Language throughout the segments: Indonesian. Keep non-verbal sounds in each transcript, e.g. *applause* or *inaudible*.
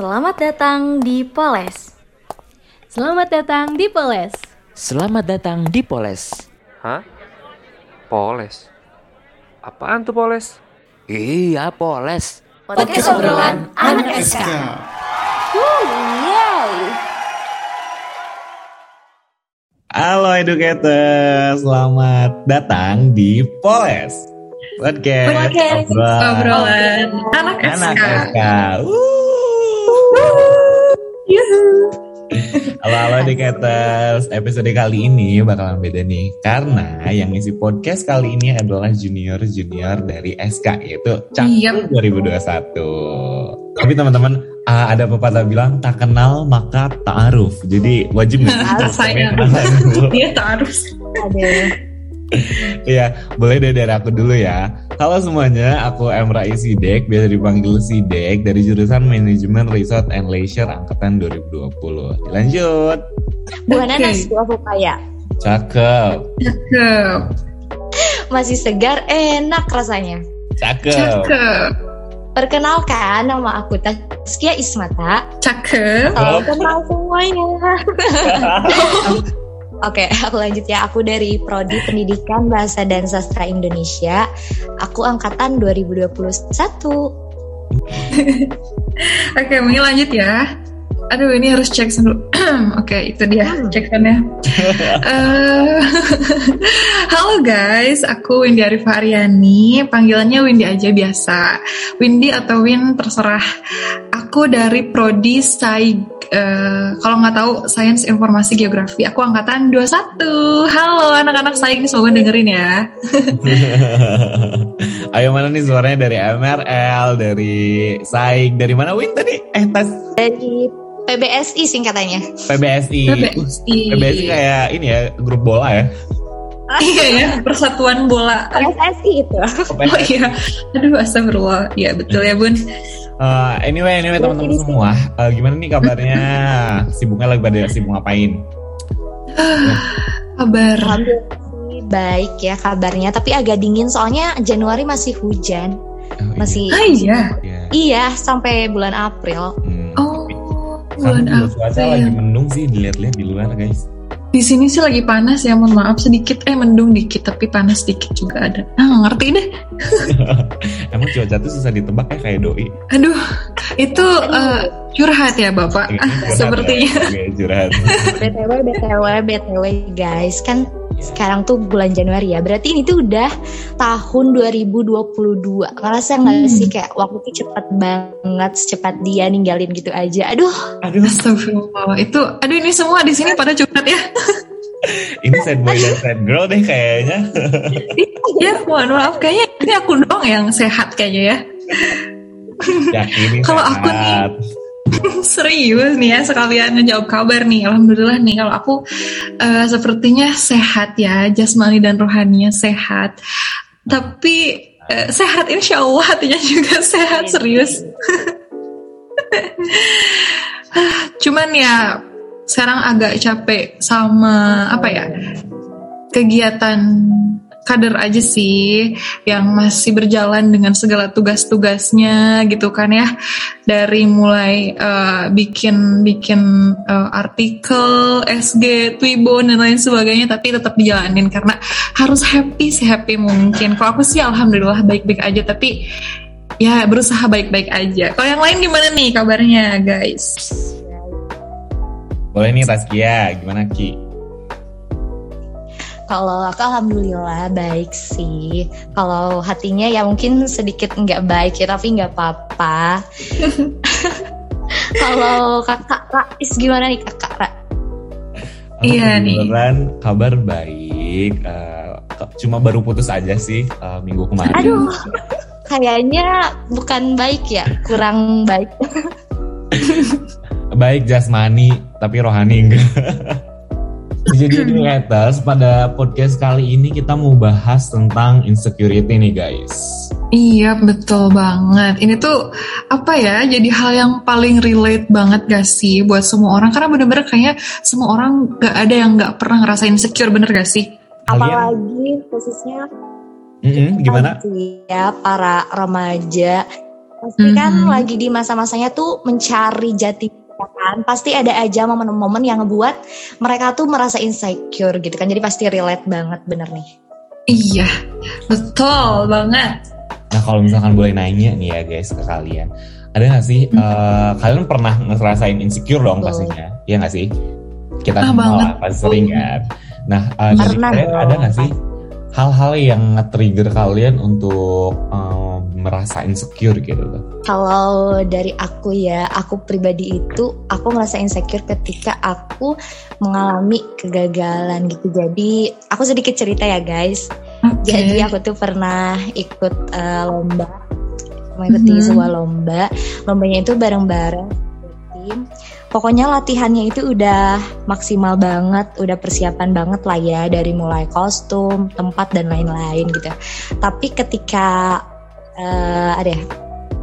Selamat datang di Poles. Selamat datang di Poles. Selamat datang di Poles. Hah? Poles? Apaan tuh Poles? Iya, Poles. Podcast obrolan anak SK. Halo educator, selamat datang di Poles Podcast, Podcast obrolan anak anak SK. SK. Halo halo educators, episode kali ini bakalan beda nih Karena yang isi podcast kali ini adalah junior-junior dari SK Yaitu. Cakul 2021 Tapi teman-teman uh, ada pepatah bilang tak kenal maka ta'aruf Jadi wajib sih Ah, dulu? Dia tak harus. *laughs* Iya, boleh deh dari aku dulu ya. Halo semuanya, aku Emra Sidek, biasa dipanggil Sidek dari jurusan Manajemen Resort and Leisure angkatan 2020. Lanjut. Buah nanas aku kayak Cakep, Cakep. masih segar, enak rasanya. cakep. Cakep. Perkenalkan, nama aku Taskia Ismata. Cakep. Salam kenal semuanya. *laughs* Oke, *laughs* aku lanjut ya. Aku dari Prodi Pendidikan Bahasa dan Sastra Indonesia. Aku angkatan 2021. *laughs* Oke, mungkin lanjut ya. Aduh, ini harus cek dulu. *clears throat* Oke, itu dia cekannya. *laughs* Eh, *laughs* Halo guys, aku Windy Arifah Aryani. Panggilannya Windy aja biasa. Windy atau Win terserah. Aku dari Prodi Saig. eh, kalau nggak tahu Sains Informasi Geografi, aku angkatan 21. Halo anak-anak nih semoga dengerin ya. *laughs* Ayo mana nih suaranya dari MRL, dari Saik, dari mana Win tadi? Eh, tas Dari PBSI singkatannya. PBSI. PBSI. PBSI kayak ini ya, grup bola ya. *laughs* Iya ya, Persatuan Bola. PSSI itu. Oh iya, aduh astagfirullah. Ya betul ya bun. Uh, anyway, anyway teman-teman semua, uh, gimana nih kabarnya? Sibuknya lagi pada sibuk ngapain? Kabar. Alhamdulillah sih baik ya kabarnya, tapi agak dingin soalnya Januari masih hujan. Oh, Masih Ah iya. Iya. iya sampai bulan April. Hmm. Bulan cuaca lagi mendung sih dilihat-lihat di luar guys. Di sini sih lagi panas ya, mohon maaf sedikit. Eh mendung dikit, tapi panas dikit juga ada. Ah ngerti deh. *laughs* Emang cuaca tuh susah ditebak ya kayak doi. Aduh, itu eh, curhat ya bapak. Ah, *laughs* curhat sepertinya. ya. Oke, curhat. *laughs* BTW, BTW, BTW guys, kan sekarang tuh bulan Januari ya. Berarti ini tuh udah tahun 2022. Ngerasa nggak Hmm. sih kayak waktu tuh cepet banget, secepat dia ninggalin gitu aja. Aduh, Aduh, Astagfirullah. Itu, aduh ini semua di sini pada curhat ya. *laughs* ini sad boy dan sad girl deh kayaknya. *laughs* ya, mohon maaf. Kayaknya ini aku doang yang sehat kayaknya ya. Ya ini Kalau aku nih. *laughs* Serius nih ya sekalian ngejawab kabar nih. Alhamdulillah nih kalau aku eh, sepertinya sehat ya Jasmani dan rohaninya sehat. Tapi eh, sehat insya Allah hatinya juga *laughs* sehat serius. *laughs* Cuman ya sekarang agak capek sama apa ya kegiatan kader aja sih yang masih berjalan dengan segala tugas-tugasnya gitu kan ya. Dari mulai eh, bikin bikin eh, artikel SG Twibo dan lain sebagainya tapi tetap dijalanin karena harus happy sih happy mungkin. Kalau aku sih alhamdulillah baik-baik aja tapi ya berusaha baik-baik aja. Kalau yang lain gimana nih kabarnya guys? Boleh nih Taskia, gimana Ki? Kalau aku alhamdulillah baik sih. Kalau hatinya ya mungkin sedikit nggak baik ya, tapi nggak apa-apa. *laughs* kalau kakak Rais gimana nih kakak Ra? Iya nih. kebetulan kabar baik. eh, ke- cuma baru putus aja sih eh, minggu kemarin. Aduh, kayaknya bukan baik ya, kurang baik. *laughs* Baik jasmani, tapi rohani enggak. *laughs* Jadi educators, pada podcast kali ini kita mau bahas tentang insecurity nih guys. Iya betul banget. Ini tuh apa ya? Jadi hal yang paling relate banget gak sih buat semua orang? Karena bener-bener kayaknya semua orang gak ada yang gak pernah ngerasain insecure bener gak sih? Apalagi khususnya Mm-mm, gimana? ya para remaja Pasti kan Mhm. lagi di masa-masanya tuh mencari jati diri, kan. Pasti ada aja momen-momen yang ngebuat mereka tuh merasa insecure gitu kan. Jadi pasti relate banget bener nih. Iya, betul banget. Nah kalau misalkan boleh nanya nih ya guys ke kalian, ada nggak sih Hmm. eh, kalian pernah ngerasain insecure dong Betul. pastinya, iya nggak sih? Kita Ah, semua pasti sering kan. Nah dari Pernah kalian ada nggak sih hal-hal yang nge-trigger kalian untuk eh, merasa insecure gitu tuh? Kalau dari aku ya, aku pribadi itu aku ngerasa insecure ketika aku mengalami kegagalan gitu. Jadi aku sedikit cerita ya guys. Oke. Jadi aku tuh pernah ikut eh, lomba, mengikuti Mhm. sebuah lomba. Lombanya itu bareng-bareng tim. Pokoknya latihannya itu udah maksimal banget, udah persiapan banget lah ya dari mulai kostum, tempat dan lain-lain gitu. Tapi ketika eh, ada ya,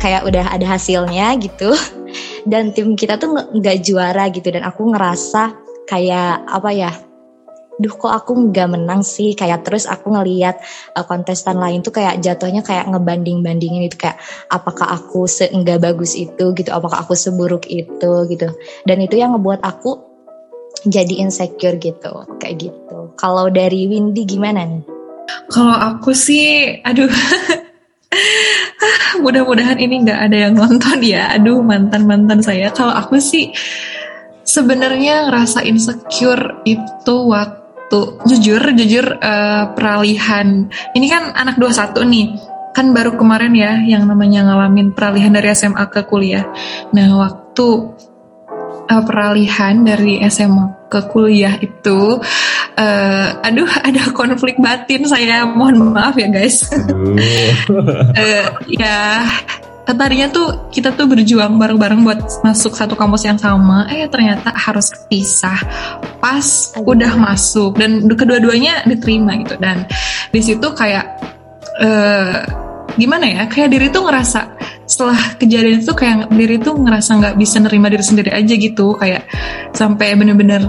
kayak udah ada hasilnya gitu, *laughs* dan tim kita tuh nggak juara gitu, dan aku ngerasa kayak apa ya? Duh kok aku nggak menang sih? Kayak terus aku ngeliat uh, kontestan lain tuh kayak jatuhnya kayak ngebanding-bandingin itu. Kayak apakah aku seenggak bagus itu gitu? Apakah aku seburuk itu gitu? Dan itu yang ngebuat aku jadi insecure gitu. Kayak gitu. Kalau dari Windy gimana nih? Kalau aku sih, aduh, *laughs* *laughs* mudah-mudahan ini nggak ada yang nonton ya. Aduh, mantan-mantan saya. Kalau aku sih sebenarnya ngerasa insecure itu waktu jujur, jujur eh, peralihan. Ini kan anak 21 nih. Kan baru kemarin ya yang namanya ngalamin peralihan dari SMA ke kuliah. Nah, waktu eh, peralihan dari SMA ke kuliah itu eh, aduh *laughs* ada konflik batin saya mohon maaf ya guys. *laughs* Eh, ya tadinya tuh kita tuh berjuang bareng-bareng buat masuk satu kampus yang sama eh ternyata harus pisah pas Aduh. udah masuk dan kedua-duanya diterima gitu dan di situ kayak eh gimana ya kayak diri tuh ngerasa setelah kejadian itu kayak diri tuh ngerasa nggak bisa nerima diri sendiri aja gitu kayak sampai bener-bener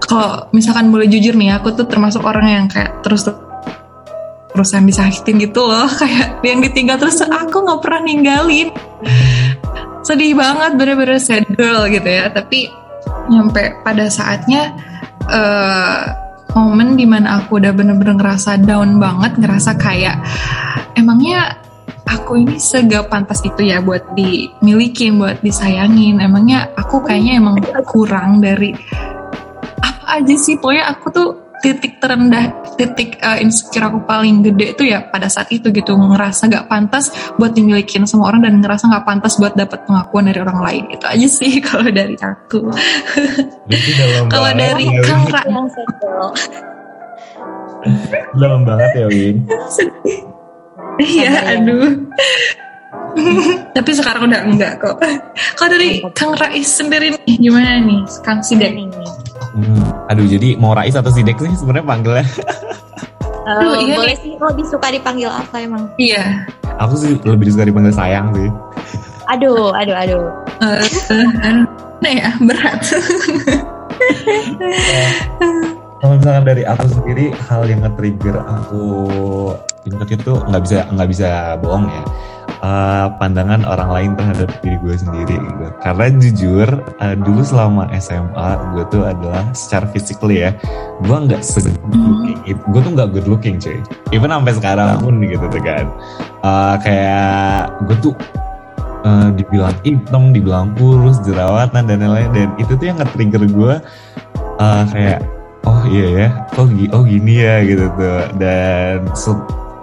kalau misalkan boleh jujur nih aku tuh termasuk orang yang kayak terus terusan disakitin gitu loh *laughs* kayak yang ditinggal terus aku nggak pernah ninggalin. Sedih banget bener-bener sad girl gitu ya tapi nyampe pada saatnya eh momen di mana aku udah bener-bener ngerasa down banget ngerasa kayak emangnya aku ini segak pantas itu ya buat dimilikin buat disayangin? Emangnya aku kayaknya emang kurang dari apa aja sih? Pokoknya aku tuh titik terendah titik uh, insecure aku paling gede itu ya pada saat itu gitu ngerasa gak pantas buat dimilikin sama orang dan ngerasa gak pantas buat dapat pengakuan dari orang lain itu aja sih *laughs* kalau dari aku kalau dari ya. Kang Ra Dalam banget ya Win. iya ya. aduh *laughs* tapi sekarang udah enggak kok kalau dari Kang Rais sendiri nih gimana nih Kang Sidek nih Hmm, Aduh jadi mau Rais atau Sidek sih sebenarnya panggilnya. Aduh, Eh, iya boleh sih. Lebih suka dipanggil apa emang? Iya. Aku sih lebih suka dipanggil sayang sih. aduh aduh aduh. Aduh, nah ya? Berat. Kalau misalkan dari aku sendiri hal yang nge-trigger aku insecure itu nggak bisa nggak bisa bohong ya. Eh, pandangan orang lain terhadap diri gue sendiri gitu. Karena jujur eh, dulu selama SMA gue tuh adalah secara physically ya, gue nggak se-good looking. it- Gue tuh nggak good looking cuy. Even sampai sekarang pun gitu tuh kan. Eh, kayak gue tuh eh, dibilang hitam, dibilang kurus, jerawatan dan lain-lain. Dan itu tuh yang nge-trigger gue eh, kayak oh iya ya, gi- oh gini ya gitu tuh. Dan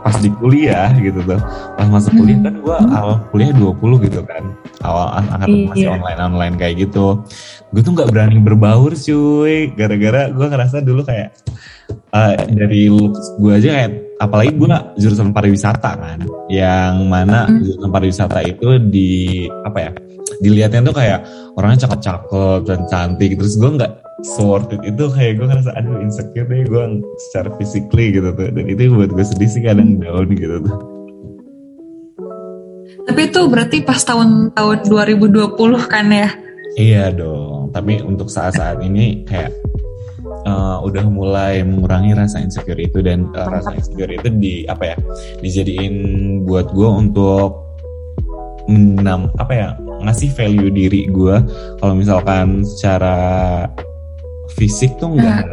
pas di kuliah gitu tuh, pas masuk kuliah kan gue awal kuliah 20 gitu kan, awal an- angkatan masih Iya. online online kayak gitu. Gue tuh nggak berani berbaur cuy, gara-gara gue ngerasa dulu kayak eh, dari looks gue aja kayak apalagi gue jurusan pariwisata kan, yang mana Hmm. jurusan pariwisata itu di apa ya? Dilihatnya tuh kayak orangnya cakep-cakep dan cantik, terus gue nggak worth it. Itu kayak gue ngerasa aduh insecure deh gue secara physically gitu tuh. Dan itu buat gue sedih sih kadang down gitu tuh. Tapi itu berarti pas tahun-tahun 2020 kan ya? Iya dong. Tapi untuk saat-saat ini kayak eh, udah mulai mengurangi rasa insecure itu dan eh, rasa insecure itu di apa ya dijadiin buat gue untuk menam apa ya ngasih value diri gue kalau misalkan secara fisik tuh enggak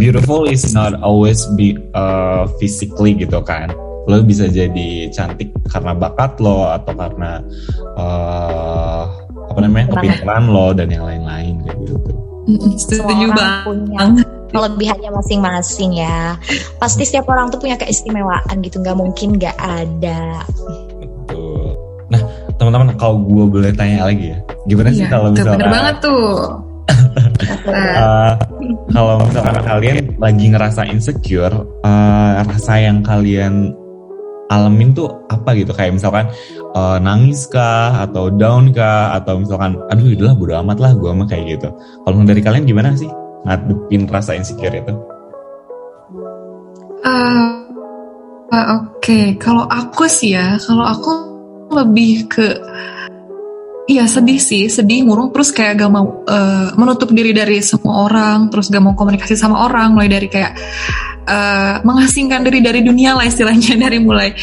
beautiful is not always be uh, physically gitu kan lo bisa jadi cantik karena bakat lo atau karena uh, apa namanya kepintaran lo dan yang lain-lain kayak gitu Setuju banget. kelebihannya masing-masing ya. Pasti setiap orang tuh punya keistimewaan gitu, nggak mungkin nggak ada. Betul. Nah, teman-teman kalau gue boleh tanya lagi ya, gimana sih Iya, kalau tuh, misalkan bener banget tuh. Uh, kalau misalkan kalian lagi ngerasa insecure, uh, rasa yang kalian alamin tuh apa gitu? Kayak misalkan uh, nangis kah, atau down kah, atau misalkan, aduh udahlah bodo amat lah gue mah kayak gitu. Kalau dari kalian gimana sih ngadepin rasa insecure itu? Uh, uh, Oke, kalau aku sih ya, kalau aku lebih ke Iya sedih sih, sedih murung terus kayak gak mau uh, menutup diri dari semua orang, terus gak mau komunikasi sama orang, mulai dari kayak uh, mengasingkan diri dari dunia lah istilahnya *laughs* dari mulai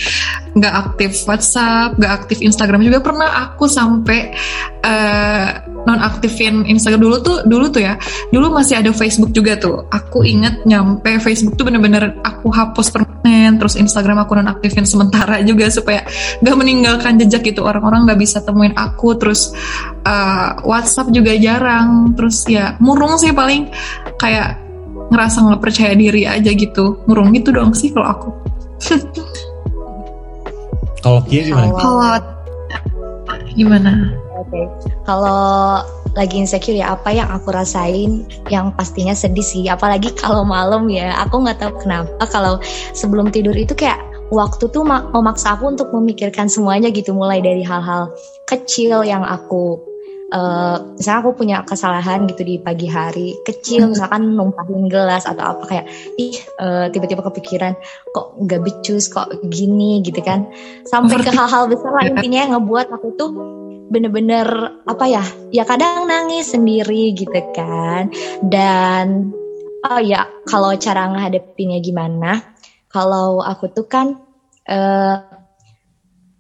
gak aktif WhatsApp, gak aktif Instagram juga pernah aku sampai uh, nonaktifin Instagram dulu tuh dulu tuh ya, dulu masih ada Facebook juga tuh. Aku inget nyampe Facebook tuh bener-bener aku hapus terus Instagram aku nonaktifin sementara *laughs* juga supaya gak meninggalkan jejak gitu orang-orang gak bisa temuin aku terus uh, WhatsApp juga jarang. Terus ya murung sih paling kayak ngerasa nggak percaya diri aja gitu. Murung gitu dong sih kalau aku. *laughs* Kalau Kia gimana? Kalau- kalau gimana? Oke, kalau lagi insecure ya apa yang aku rasain yang pastinya sedih sih apalagi kalau malam ya aku nggak tahu kenapa kalau sebelum tidur itu kayak waktu tuh ma- memaksa aku untuk memikirkan semuanya gitu mulai dari hal-hal kecil yang aku eh misalnya aku punya kesalahan gitu di pagi hari kecil misalkan numpahin gelas atau apa kayak ih eh, tiba-tiba kepikiran kok nggak becus kok gini gitu kan. Sampai ke hal-hal besar lah *laughs* intinya yang ngebuat aku tuh bener-bener apa ya ya kadang nangis sendiri gitu kan. Dan oh ya kalau cara ngadepinnya gimana? Kalau aku tuh kan eh,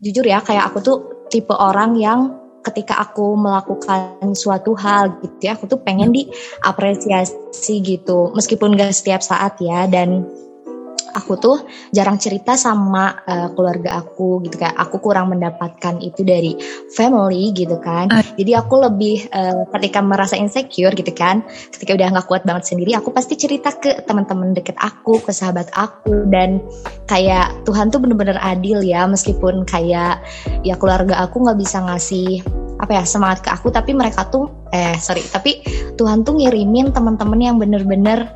jujur ya kayak aku tuh tipe orang yang ketika aku melakukan suatu hal gitu ya aku tuh pengen diapresiasi gitu. Meskipun gak setiap saat ya dan aku tuh jarang cerita sama eh, keluarga aku gitu kan aku kurang mendapatkan itu dari family gitu kan Ah. jadi aku lebih eh, ketika merasa insecure gitu kan ketika udah nggak kuat banget sendiri aku pasti cerita ke teman-teman deket aku ke sahabat aku dan kayak Tuhan tuh bener-bener adil ya meskipun kayak ya keluarga aku nggak bisa ngasih apa ya semangat ke aku tapi mereka tuh eh sorry tapi Tuhan tuh ngirimin teman-teman yang bener-bener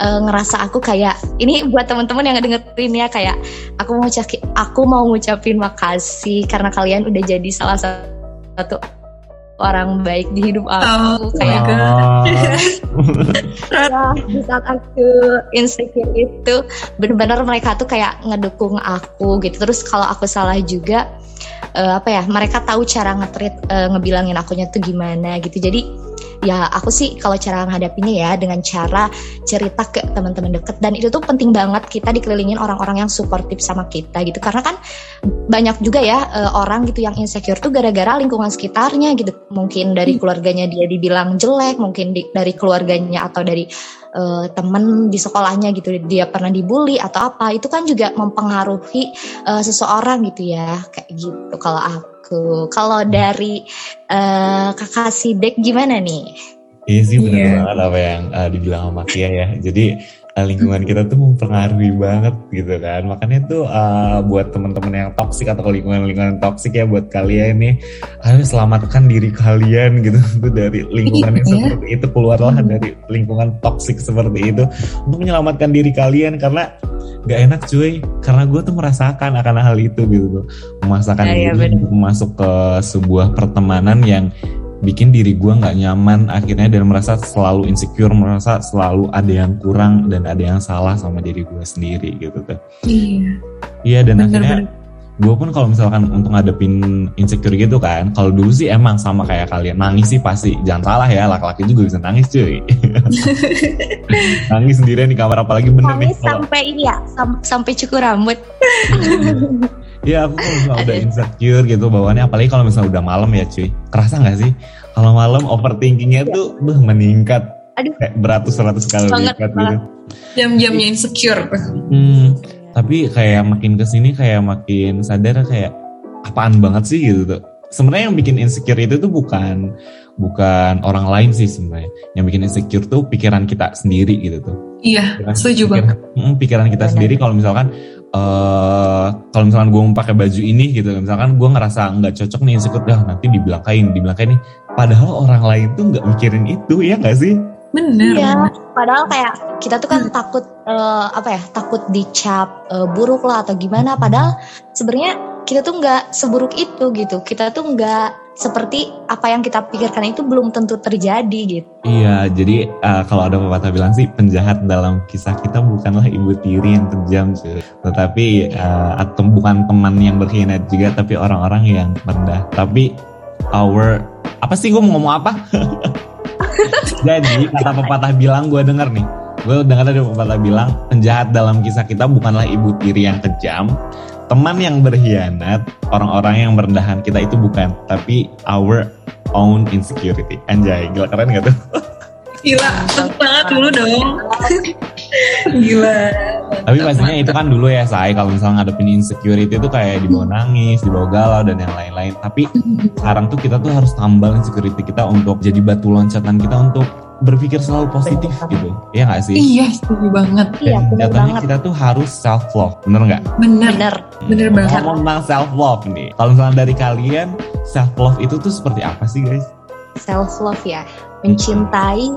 eh, ngerasa aku kayak ini buat teman-teman yang dengerin ya kayak aku mau ngucapin aku mau ngucapin makasih karena kalian udah jadi salah satu orang baik di hidup aku Oh, kayak God. *laughs* ya, di saat aku insecure itu benar-benar mereka tuh kayak ngedukung aku gitu. Terus kalau aku salah juga eh, apa ya mereka tahu cara ngetrit eh, ngebilangin akunya tuh gimana gitu. Jadi ya aku sih kalau cara menghadapinya ya dengan cara cerita ke teman-teman deket. Dan itu tuh penting banget kita dikelilingin orang-orang yang suportif sama kita gitu. Karena kan banyak juga ya eh, orang gitu yang insecure tuh gara-gara lingkungan sekitarnya gitu. Mungkin dari keluarganya dia dibilang jelek mungkin di- dari keluarganya atau dari eh, temen di sekolahnya gitu dia pernah dibully atau apa. Itu kan juga mempengaruhi eh, seseorang gitu ya kayak gitu kalau aku kalau dari eh, kakak Sidek gimana nih Iya sih bener Iya. banget apa yang uh, dibilang sama Kia ya. Jadi uh, lingkungan kita tuh mempengaruhi banget gitu kan. Makanya tuh uh, buat teman-teman yang toksik atau lingkungan-lingkungan toksik ya buat kalian nih harus selamatkan diri kalian gitu. *laughs* Tuh dari lingkungan yang Iya. seperti itu keluarlah dari lingkungan toksik seperti itu untuk menyelamatkan diri kalian. Karena gak enak cuy karena gue tuh merasakan akan hal itu gitu tuh. Memaksakan Iya, iya, diri untuk masuk ke sebuah pertemanan yang bikin diri gue nggak nyaman akhirnya dan merasa selalu insecure merasa selalu ada yang kurang dan ada yang salah sama diri gue sendiri gitu tuh. Iya. Iya dan akhirnya bener-bener gue pun kalau misalkan untuk ngadepin insecure gitu kan kalau dulu sih emang sama kayak kalian nangis sih pasti. Jangan salah ya laki-laki juga bisa nangis cuy. *laughs* Nangis sendirian di kamar apalagi bener nih nangis kalau sampai ini ya sam- sampai cukur rambut *laughs* Iya aku kalau misalnya udah insecure gitu bawaannya apalagi kalau misalnya udah malam ya cuy. Kerasa nggak sih? Kalau malam overthinkingnya tuh tuh meningkat Aduh. kayak beratus-ratus kali Banget, lipat gitu. Jam-jamnya insecure. Hmm, tapi kayak makin ke sini kayak makin sadar kayak apaan banget sih gitu tuh. Sebenarnya yang bikin insecure itu tuh bukan bukan orang lain sih sebenarnya. Yang bikin insecure tuh pikiran kita sendiri gitu tuh. Iya, Ya kan? setuju Pikiran- banget. Mm, pikiran kita Benar. sendiri kalau misalkan eh kalau misalkan gue mau pakai baju ini gitu misalkan gue ngerasa nggak cocok nih insecure dah nanti dibilangkain dibilangkain nih padahal orang lain tuh nggak mikirin itu ya nggak sih Bener. Iya, padahal kayak kita tuh kan takut eh, apa ya, takut dicap eh, buruk lah atau gimana. Padahal sebenarnya kita tuh nggak seburuk itu gitu. Kita tuh nggak seperti apa yang kita pikirkan itu belum tentu terjadi gitu. iya jadi eh, kalau ada pepatah bilang sih penjahat dalam kisah kita bukanlah ibu tiri yang kejam cuy. tetapi eh, atau bukan teman yang berkhianat juga tapi orang-orang yang rendah tapi our apa sih gue mau ngomong apa *laughs* Jadi kata pepatah bilang gue denger nih Gue dengar ada pepatah bilang Penjahat dalam kisah kita bukanlah ibu tiri yang kejam Teman yang berkhianat Orang-orang yang merendahkan kita itu bukan Tapi our own insecurity Anjay gila keren gak tuh? Gila, tepuk tangan dulu dong. Gila. Tapi pastinya itu kan dulu ya say Kalau misalnya ngadepin insecurity itu kayak dibawa nangis Dibawa galau dan yang lain-lain Tapi sekarang tuh kita tuh harus tambal insecurity kita Untuk jadi batu loncatan kita untuk berpikir selalu positif gitu Iya gak sih? Iya, setuju banget. Iya, Dan bener jatuhnya banget. kita tuh harus self love, bener nggak? Bener. Bener. Bener Hmm, banget. Ngomong tentang self love nih. Kalau misalnya dari kalian, self love itu tuh seperti apa sih guys? Self love ya, mencintai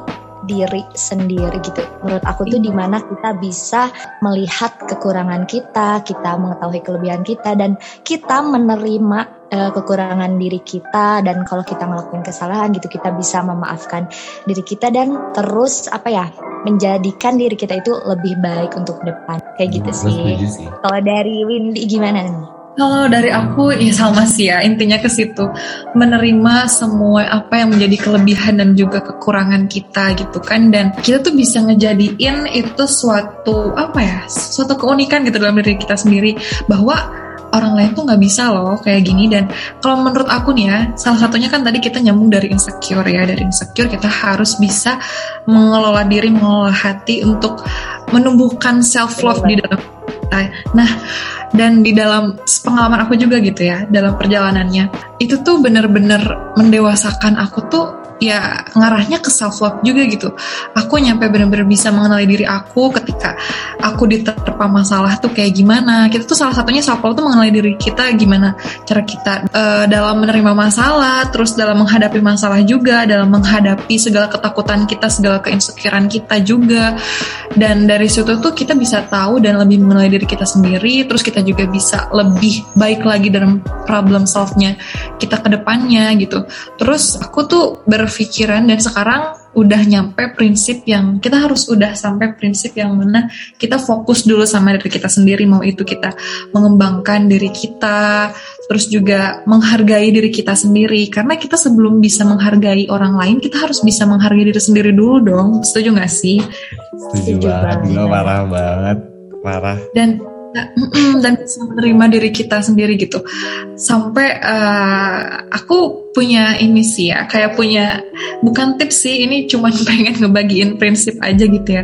diri sendiri gitu. Menurut aku tuh di mana kita bisa melihat kekurangan kita, kita mengetahui kelebihan kita dan kita menerima eh, kekurangan diri kita dan kalau kita ngelakuin kesalahan gitu kita bisa memaafkan diri kita dan terus apa ya menjadikan diri kita itu lebih baik untuk depan kayak gitu Gue sih. sih. Kalau dari Windy gimana nih? Kalau dari aku ya sama sih ya. Intinya ke situ. Menerima semua apa yang menjadi kelebihan dan juga kekurangan kita gitu kan. Dan kita tuh bisa ngejadiin itu suatu apa ya suatu keunikan gitu dalam diri kita sendiri. Bahwa orang lain tuh nggak bisa loh kayak gini. Dan kalau menurut aku nih ya salah satunya kan tadi kita nyambung dari insecure ya. Dari insecure kita harus bisa mengelola diri mengelola hati untuk menumbuhkan self love di dalam kita nah dan di dalam pengalaman aku juga gitu ya dalam perjalanannya itu tuh bener-bener mendewasakan aku tuh ya ngarahnya ke self love juga gitu. Aku nyampe bener-bener bisa mengenali diri aku ketika aku diterpa masalah tuh kayak gimana. Kita tuh salah satunya self love tuh mengenali diri kita gimana cara kita eh, dalam menerima masalah terus dalam menghadapi masalah juga dalam menghadapi segala ketakutan kita segala keinsecurean kita juga. Dan dari situ tuh kita bisa tahu dan lebih mengenali diri kita sendiri terus kita juga bisa lebih baik lagi dalam problem solve-nya kita ke depannya gitu. Terus aku tuh berpikiran dan sekarang udah nyampe prinsip yang kita harus udah sampai prinsip yang mana kita fokus dulu sama diri kita sendiri mau itu kita mengembangkan diri kita terus juga menghargai diri kita sendiri. Karena kita sebelum bisa menghargai orang lain kita harus bisa menghargai diri sendiri dulu dong. Setuju gak sih? Setuju Setuju banget, banget. gila parah banget, parah. dan *clears throat* dan bisa menerima diri kita sendiri gitu. Sampai eh, aku punya ini sih ya kayak punya bukan tips sih ini cuma *laughs* pengen ngebagiin prinsip aja gitu ya.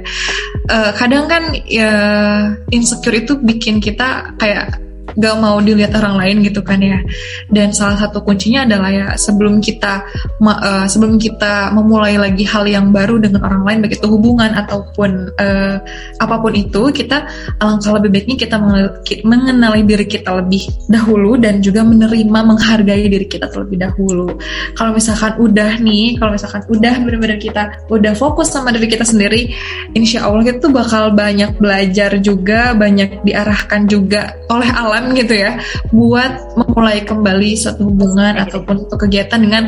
Eh, kadang kan ya insecure itu bikin kita kayak gak mau dilihat orang lain gitu kan ya. Dan salah satu kuncinya adalah ya sebelum kita eh, sebelum kita memulai lagi hal yang baru dengan orang lain baik itu hubungan ataupun eh, apa pun itu kita alangkah lebih baiknya kita mengenal- ki- mengenali diri kita lebih dahulu dan juga menerima menghargai diri kita terlebih dahulu. Kalau misalkan udah nih kalau misalkan udah benar-benar kita udah fokus sama diri kita sendiri insya Allah kita tuh bakal banyak belajar juga banyak diarahkan juga oleh alam gitu ya buat memulai kembali suatu hubungan ataupun suatu kegiatan dengan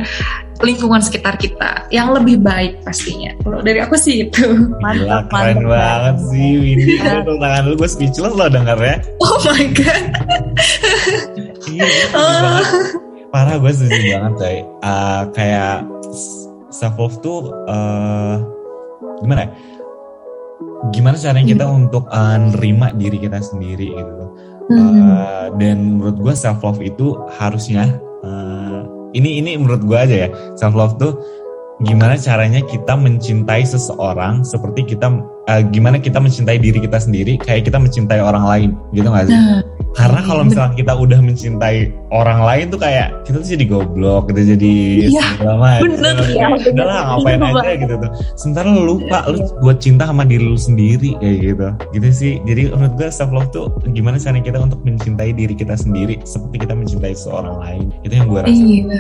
lingkungan sekitar kita yang lebih baik pastinya kalau dari aku sih itu Gila, Mantap, keren mantap. banget sih Windy. Gue tepuk tangan dulu, gue speechless loh denger ya. oh my god Iya, banget. Parah gue setuju banget coy. Eh, kayak self love tuh eh, gimana ya? Gimana caranya kita untuk eh, nerima diri kita sendiri gitu. Hmm. Uh, dan menurut gue self love itu harusnya uh, ini ini menurut gue aja ya self love tuh gimana caranya kita mencintai seseorang seperti kita uh, gimana kita mencintai diri kita sendiri kayak kita mencintai orang lain gitu gak sih? Nah, Karena kalau misalnya kita udah mencintai orang lain tuh kayak kita tuh jadi goblok, kita jadi Iya, segala macam. bener, iya, bener. Udahlah ngapain Iya, aja gitu tuh. Sementara lu lupa lu buat cinta sama diri lu sendiri kayak gitu. Gitu sih. Jadi menurut gue self love tuh gimana caranya kita untuk mencintai diri kita sendiri seperti kita mencintai seseorang lain. Itu yang gue rasa. iya.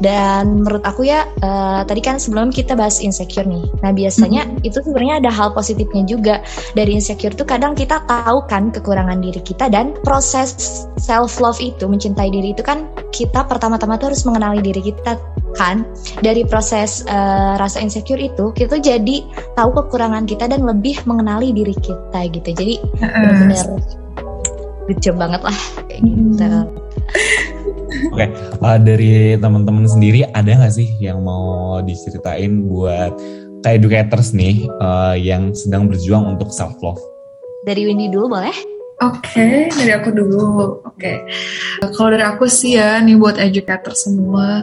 Dan menurut aku ya, eh, tadi kan sebelum kita bahas insecure nih. Nah biasanya itu sebenarnya ada hal positifnya juga. Dari insecure tuh kadang kita tahu kan kekurangan diri kita dan proses self love itu mencintai diri itu kan kita pertama-tama tuh harus mengenali diri kita kan. Dari proses eh, rasa insecure itu kita tuh jadi tahu kekurangan kita dan lebih mengenali diri kita gitu. Jadi Heeh. benar-benar job banget lah kayak gitu. Oke, uh, dari teman-teman sendiri ada nggak sih yang mau diceritain buat kayak educators nih uh, yang sedang berjuang untuk self love? Dari Windy dulu boleh? Oke, dari aku dulu. Oke, kalau dari aku sih ya, nih buat educator semua,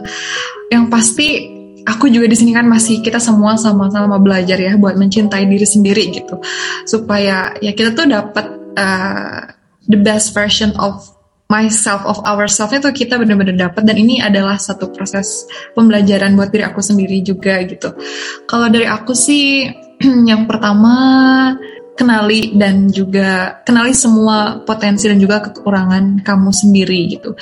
yang pasti aku juga di sini kan masih kita semua sama-sama belajar ya buat mencintai diri sendiri gitu, supaya ya kita tuh dapat uh, the best version of myself of ourselves itu kita benar-benar dapat dan ini adalah satu proses pembelajaran buat diri aku sendiri juga gitu. Kalau dari aku sih *clears throat* yang pertama kenali dan juga kenali semua potensi dan juga kekurangan kamu sendiri gitu.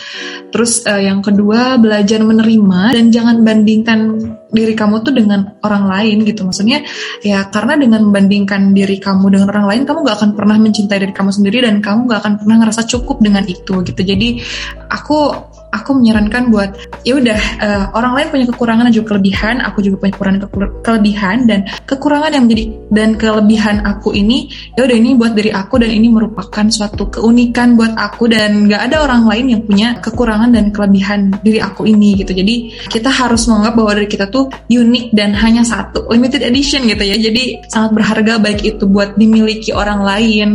Terus eh, yang kedua belajar menerima dan jangan bandingkan diri kamu tuh dengan orang lain gitu. Maksudnya ya karena dengan membandingkan diri kamu dengan orang lain kamu gak akan pernah mencintai diri kamu sendiri dan kamu gak akan pernah ngerasa cukup dengan itu gitu. Jadi aku aku menyarankan buat ya udah eh, orang lain punya kekurangan dan juga kelebihan, aku juga punya kekurangan kekur- kelebihan dan kekurangan yang menjadi dan kelebihan aku ini ya udah ini buat diri aku dan ini merupakan suatu keunikan buat aku dan nggak ada orang lain yang punya kekurangan dan kelebihan diri aku ini gitu. Jadi kita harus menganggap bahwa dari kita tuh unik dan hanya satu, limited edition gitu ya. Jadi sangat berharga baik itu buat dimiliki orang lain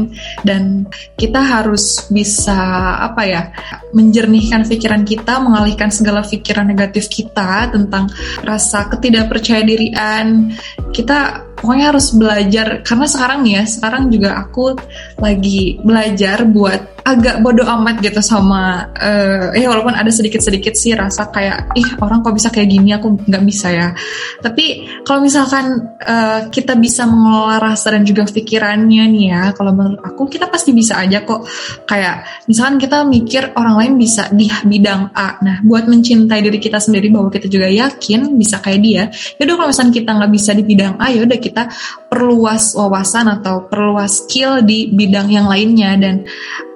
dan kita harus bisa apa ya menjernihkan pikiran kita, mengalihkan segala pikiran negatif kita tentang rasa ketidakpercayadirian. Kita pokoknya harus belajar karena sekarang ya, sekarang juga aku lagi belajar buat agak bodoh amat gitu sama eh ya walaupun ada sedikit-sedikit sih rasa kayak ih orang kok bisa kayak gini? Aku nggak bisa ya. Tapi kalau misalkan eh, kita bisa mengelola rasa dan juga pikirannya nih ya kalau menurut aku kita pasti bisa aja kok. Kayak misalkan kita mikir orang lain bisa di bidang A. Nah buat mencintai diri kita sendiri bahwa kita juga yakin bisa kayak dia yaudah kalau misalkan kita nggak bisa di bidang A ya udah kita perluas wawasan atau perluas skill di bidang yang lainnya. Dan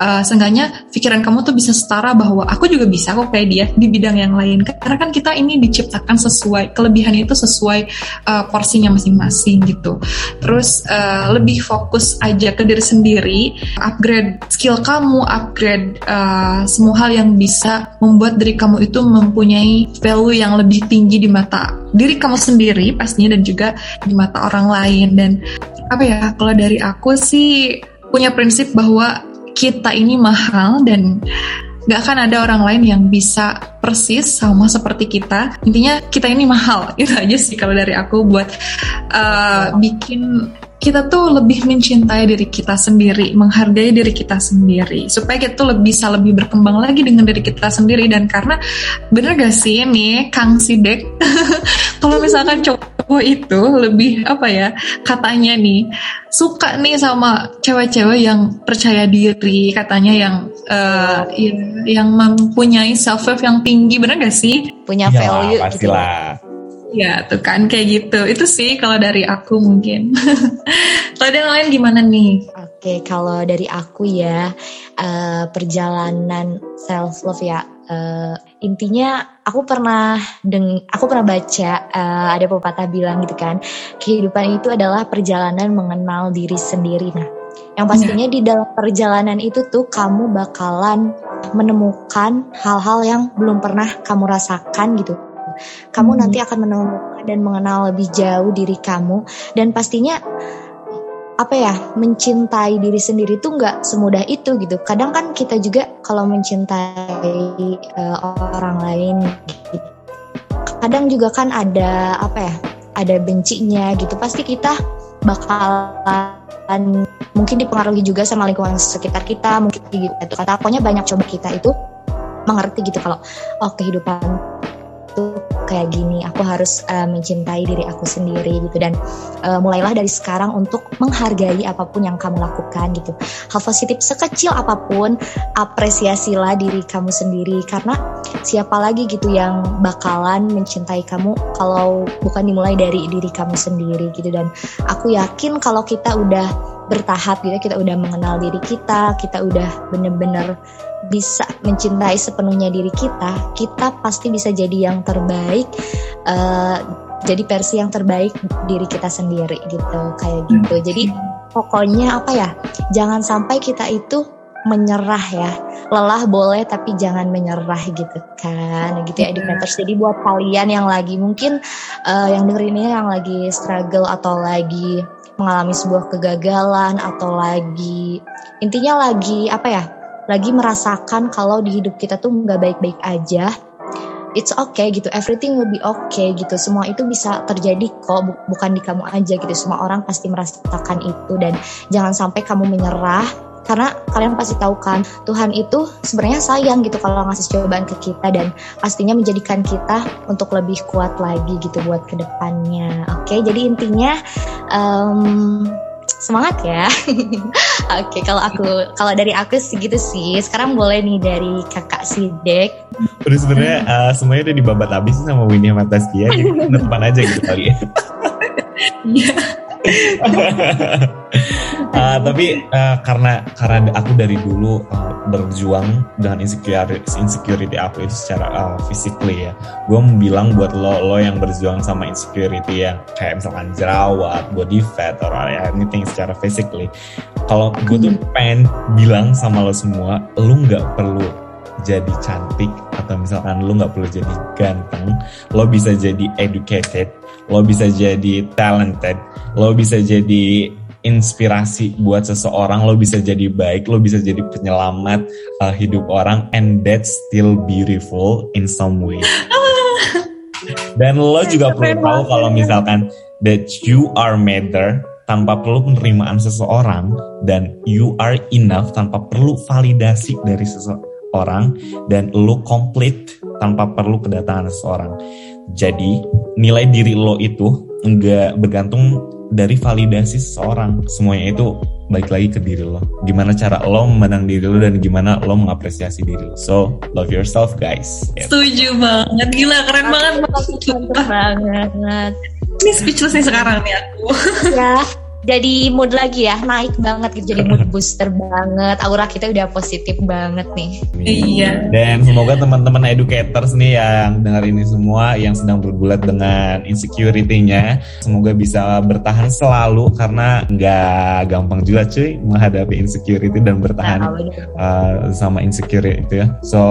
uh, seenggaknya pikiran kamu tuh bisa setara bahwa aku juga bisa kok kayak dia di bidang yang lain. Karena kan kita ini diciptakan sesuai kelebihan itu sesuai uh, porsinya masing-masing gitu. Terus uh, lebih fokus aja ke diri sendiri upgrade skill kamu upgrade uh, semua hal yang bisa membuat diri kamu itu mempunyai value yang lebih tinggi di mata diri kamu sendiri pastinya dan juga di mata orang lain. Dan apa ya kalau dari aku sih punya prinsip bahwa kita ini mahal dan gak akan ada orang lain yang bisa persis sama seperti kita. Intinya kita ini mahal. *laughs* Itu aja sih kalau dari aku buat uh, bikin kita tuh lebih mencintai diri kita sendiri, menghargai diri kita sendiri, supaya kita tuh lebih bisa lebih berkembang lagi dengan diri kita sendiri. Dan karena bener gak sih nih Kang Sidek, *laughs* kalau misalkan cowok itu lebih apa ya katanya nih suka nih sama cewek-cewek yang percaya diri, katanya yang uh, ya, yang mempunyai self love yang tinggi, bener gak sih? Punya Iyalah, value gitu. pastilah. Ya, tuh kan kayak gitu. Itu sih kalau dari aku mungkin. *laughs* kalau yang lain gimana nih? Oke, kalau dari aku ya eh, perjalanan self love ya eh, intinya aku pernah deng aku pernah baca eh, ada pepatah bilang gitu kan kehidupan itu adalah perjalanan mengenal diri sendiri. Nah, yang pastinya di dalam perjalanan itu tuh kamu bakalan menemukan hal-hal yang belum pernah kamu rasakan gitu. Kamu Hmm. nanti akan menemukan dan mengenal lebih jauh diri kamu dan pastinya apa ya mencintai diri sendiri tuh nggak semudah itu gitu. Kadang kan kita juga kalau mencintai uh, orang lain, gitu, kadang juga kan ada apa ya, ada bencinya gitu. Pasti kita bakalan mungkin dipengaruhi juga sama lingkungan sekitar kita, mungkin gitu. Kata pokoknya banyak coba kita itu mengerti gitu kalau oh kehidupan kayak gini aku harus uh, mencintai diri aku sendiri gitu. Dan uh, mulailah dari sekarang untuk menghargai apa pun yang kamu lakukan gitu. Hal positif sekecil apa pun apresiasilah diri kamu sendiri. Karena siapa lagi gitu yang bakalan mencintai kamu kalau bukan dimulai dari diri kamu sendiri gitu. Dan aku yakin kalau kita udah bertahap gitu kita udah mengenal diri kita kita udah bener-bener bisa mencintai sepenuhnya diri kita, kita pasti bisa jadi yang terbaik, uh, jadi versi yang terbaik diri kita sendiri gitu, kayak gitu. Jadi pokoknya apa ya, jangan sampai kita itu menyerah ya, lelah boleh tapi jangan menyerah gitu kan, gitu ya educators. Jadi buat kalian yang lagi mungkin uh, yang dengerin ini yang lagi struggle atau lagi mengalami sebuah kegagalan atau lagi intinya lagi apa ya lagi merasakan kalau di hidup kita tuh nggak baik-baik aja it's okay gitu everything will be okay gitu. Semua itu bisa terjadi kok bukan di kamu aja gitu. Semua orang pasti merasakan itu dan jangan sampai kamu menyerah karena kalian pasti tahu kan Tuhan itu sebenarnya sayang gitu kalau ngasih cobaan ke kita dan pastinya menjadikan kita untuk lebih kuat lagi gitu buat ke depannya oke jadi intinya um, semangat ya. *laughs* Oke, kalau aku kalau dari aku segitu sih. Sekarang boleh nih dari kakak Sidek. Terus sebenarnya uh, semuanya udah dibabat habis sama Winnie sama Taskia, jadi *laughs* depan aja gitu kali ya. *laughs* Uh, tapi uh, karena karena aku dari dulu uh, berjuang dengan insecurity insecurity aku itu secara uh, physically ya gue mau bilang buat lo lo yang berjuang sama insecurity yang kayak misalkan jerawat body fat atau anything secara physically kalau gue tuh hmm. pengen bilang sama lo semua lo nggak perlu jadi cantik atau misalkan lo nggak perlu jadi ganteng lo bisa jadi educated lo bisa jadi talented lo bisa jadi inspirasi buat seseorang lo bisa jadi baik lo bisa jadi penyelamat uh, hidup orang and that's still beautiful in some way. *laughs* Dan lo juga perlu tahu kalau misalkan that you are matter tanpa perlu penerimaan seseorang dan you are enough tanpa perlu validasi dari seseorang dan lo complete tanpa perlu kedatangan seseorang. Jadi nilai diri lo itu enggak bergantung dari validasi seseorang semuanya itu balik lagi ke diri lo. Gimana cara lo memandang diri lo dan gimana lo mengapresiasi diri lo. So love yourself guys. Setuju banget. Gila keren banget. Banget. Ini speechless nih sekarang nih aku. Ya *laughs* jadi mood lagi ya naik banget gitu jadi mood *laughs* booster banget. Aura kita udah positif banget nih. Iya. Dan semoga teman-teman educators nih yang dengar ini semua yang sedang bergulat dengan insecurity-nya semoga bisa bertahan selalu karena nggak gampang juga cuy menghadapi insecurity dan bertahan uh, sama insecurity itu ya. So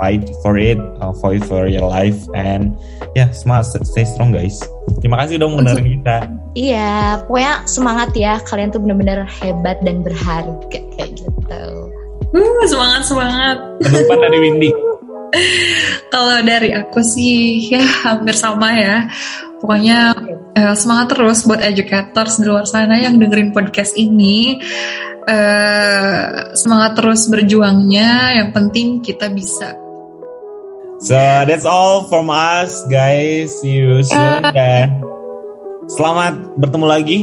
fight for it uh, fight for your life and ya yeah, semangat stay strong guys terima kasih dong mendengarin kita. Iya pokoknya semangat ya. Kalian tuh bener-bener hebat dan berharga kayak gitu. Uh, semangat semangat. Penutupan dari Windy. *laughs* Kalau dari aku sih ya hampir sama ya. Pokoknya uh, semangat terus buat educators di luar sana yang dengerin podcast ini. Uh, semangat terus berjuangnya. Yang penting kita bisa So that's all from us guys. See you soon *laughs* dan selamat bertemu lagi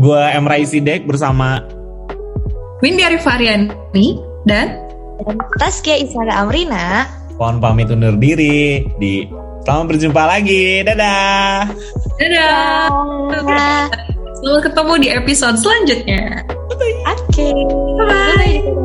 Gue Emrai Sidek bersama Windy Arifariani dan Taskia Isara Amrina. Mohon pamit undur diri di Selamat berjumpa lagi. Dadah. Dadah. Dadah. Selamat ketemu di episode selanjutnya. Oke. Okay. Bye. Bye.